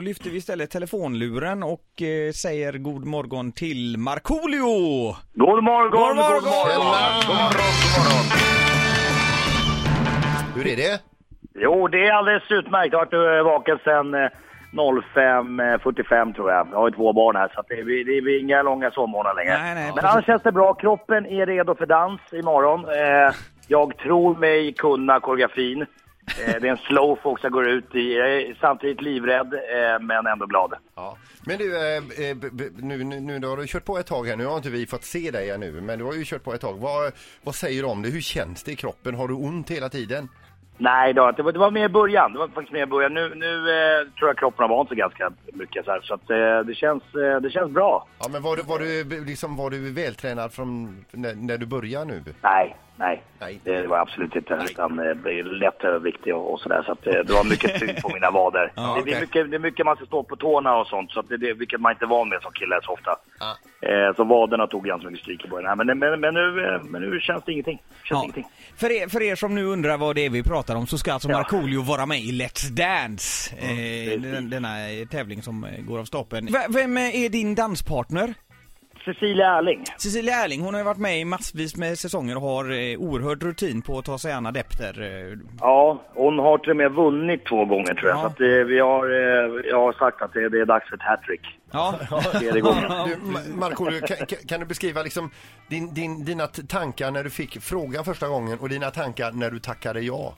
då lyfter vi istället telefonluren och eh, säger god morgon till Markoolio! God morgon, God morgon! God morgon, god morgon, god morgon. Hur är det? Jo, det är alldeles utmärkt. Jag har varit eh, vaken sedan eh, 05.45 tror jag. Jag har ju två barn här så att det, är, det är inga långa sovmorgnar längre. Nej, nej, Men annars känns det bra. Kroppen är redo för dans imorgon. Eh, jag tror mig kunna koreografin. Eh, det är en slow folk som går ut i. Jag är samtidigt livrädd eh, men ändå glad. Ja. Men du, eh, nu, nu, nu har du kört på ett tag här. Nu har inte vi fått se dig ännu, men du har ju kört på ett tag. Vad, vad säger du om det? Hur känns det i kroppen? Har du ont hela tiden? Nej, det var, det var, det var mer i början. Det var faktiskt mer i början. Nu, nu eh, tror jag kroppen har vant sig ganska mycket så här. Så att, eh, det, känns, eh, det känns bra. Ja, men var du, var du, liksom, var du vältränad från när, när du började nu? Nej, nej. Nej. Det var absolut inte. Utan eh, det är lätt överviktig och, och sådär. Så att, eh, det var mycket tyngd på mina vader. Ja, det, det, okej. är mycket, det är mycket man ska stå på tårna och sånt. Så att det, det, vilket man inte är van med som kille så ofta. Ja. Eh, så vaderna tog ganska mycket stryk i början. Men, men, men, nu, eh, men nu känns det ingenting. Känns Ja. ingenting. För er, för er som nu undrar vad det är vi pratar om så ska alltså Ja. Markoolio vara med i Let's Dance. Eh, precis. den, denna eh, tävling som eh, går av stapeln. V- vem är din danspartner? Cecilia Erling. Cecilia Erling, hon har ju varit med i massvis med säsonger och har eh, oerhörd rutin på att ta sig an adepter. Eh, Ja, hon har till och med vunnit två gånger tror jag. Ja. Så att, eh, vi har, eh, jag har sagt att det, det är dags för ett hattrick. Ja. Tredje gången. Du, Ma- Markoolio, kan, kan- kan du beskriva liksom din, din, dina t- tankar när du fick frågan första gången och dina tankar när du tackade ja?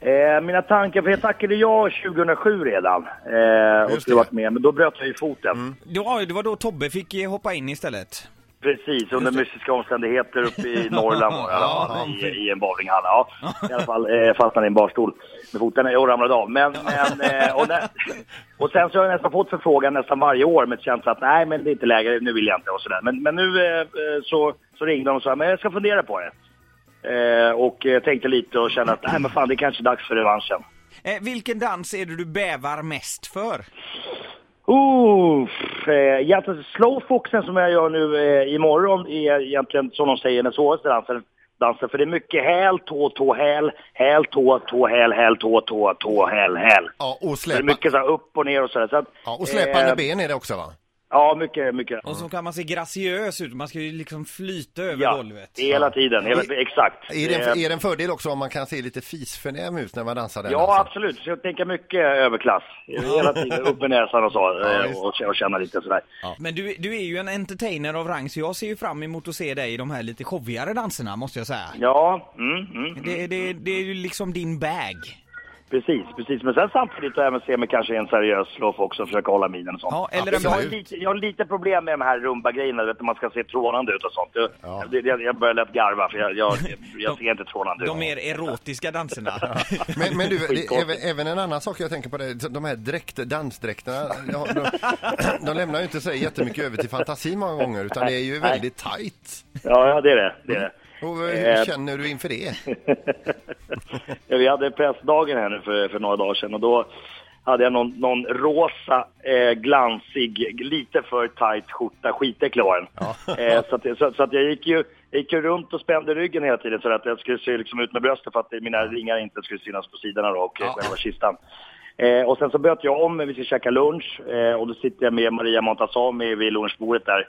Eh, mina tankar, för jag tackade ja 2007 redan. Eh, och skulle varit med, men då bröt jag ju foten. Ja, det var då Tobbe fick eh, hoppa in istället. Precis, under mystiska omständigheter uppe i Norrland var jag, Ja, i, i en bowlinghall. Ja, I alla fall eh, fastnade i en barstol med foten och ramlade av. Men, men, eh, och, när, och sen så har jag nästan fått förfrågan nästan varje år med känslan att nej men det är inte läge, nu vill jag inte och sådär. Men, men nu eh, eh, så, så ringde de och sa men jag ska fundera på det. Eh, och eh, tänkte lite och kände att nej men fan det är kanske dags för revanschen. Eh, vilken dans är det du bävar mest för? Uh, eh, egentligen slowfoxen som jag gör nu eh, imorgon är egentligen som de säger den svåraste dansen. dansen. För det är mycket häl, tå, tå, häl, häl, tå, tå, häl, häl, tå, tå, tå, häl, häl. Ja, och Så det är släpa, mycket så här upp och ner och sådär. Så att, ja, och släpande eh, ben är det också va? Ja, mycket, mycket. Och så kan man se graciös ut, man ska ju liksom flyta över Ja, golvet. hela tiden. Hela, I- exakt. Är det, en, är det en fördel också om man kan se lite fisförnäm ut när man dansar den Ja, dansen? absolut. Så jag tänker mycket överklass. Hela tiden upp med näsan och så. Ja, eh, och, och känna lite sådär. Men du, du är ju en entertainer av rang, så jag ser ju fram emot att se dig i de här lite showigare danserna, måste jag säga. Ja, mm, mm. Det, det, det är ju liksom din bag. Precis, precis. Men sen samtidigt jag även se mig kanske i en seriös slowfox också och försöka hålla minen och sånt. Ja, eller en jag, har lite, jag har lite problem med de här rumba-grejerna, vet, du, man ska se trånande ut och sånt. Jag, Ja. jag, jag, börjar lätt garva för jag, jag, jag ser inte trånande ut. De mer erotiska danserna. Men, men du, det, även, även en annan sak jag tänker på det, de här dräkt, dansdräkterna, ja, de, de lämnar ju inte så jättemycket över till fantasi många gånger utan det är ju väldigt tight. Ja, ja, det är det. det, är det. Och hur Eh. känner du inför det? Ja, vi hade pressdagen här nu för, för några dagar sedan och då hade jag någon, någon rosa, eh, glansig, lite för tight skjorta, skitäcklig var den. Eh, så, att, så, så att jag gick ju jag gick runt och spände ryggen hela tiden så att jag skulle se liksom ut med bröstet för att mina ringar inte skulle synas på sidorna då och eh, själva kistan. Eh, och sen så böt jag om, vi ska käka lunch eh, och då sitter jag med Maria Montazami vid lunchbordet där.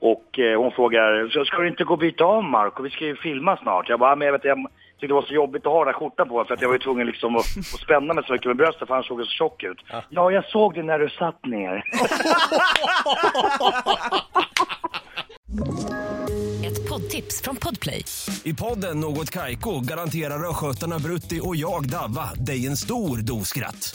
Och eh, hon frågar, "Så ska du inte gå och byta om Marco? Vi ska ju filma snart. Jag bara, "Ja, men jag vet jag tyckte det var så jobbigt att ha den här skjortan på för att jag var ju tvungen liksom att, att spänna mig så mycket med bröstet för han såg så tjock ut. Ja, jag såg det när du satt ner. Ett poddtips från Podplay. I podden Något Kaiko garanterar östgötarna Brutti och jag, Davva, dig en stor dos skratt.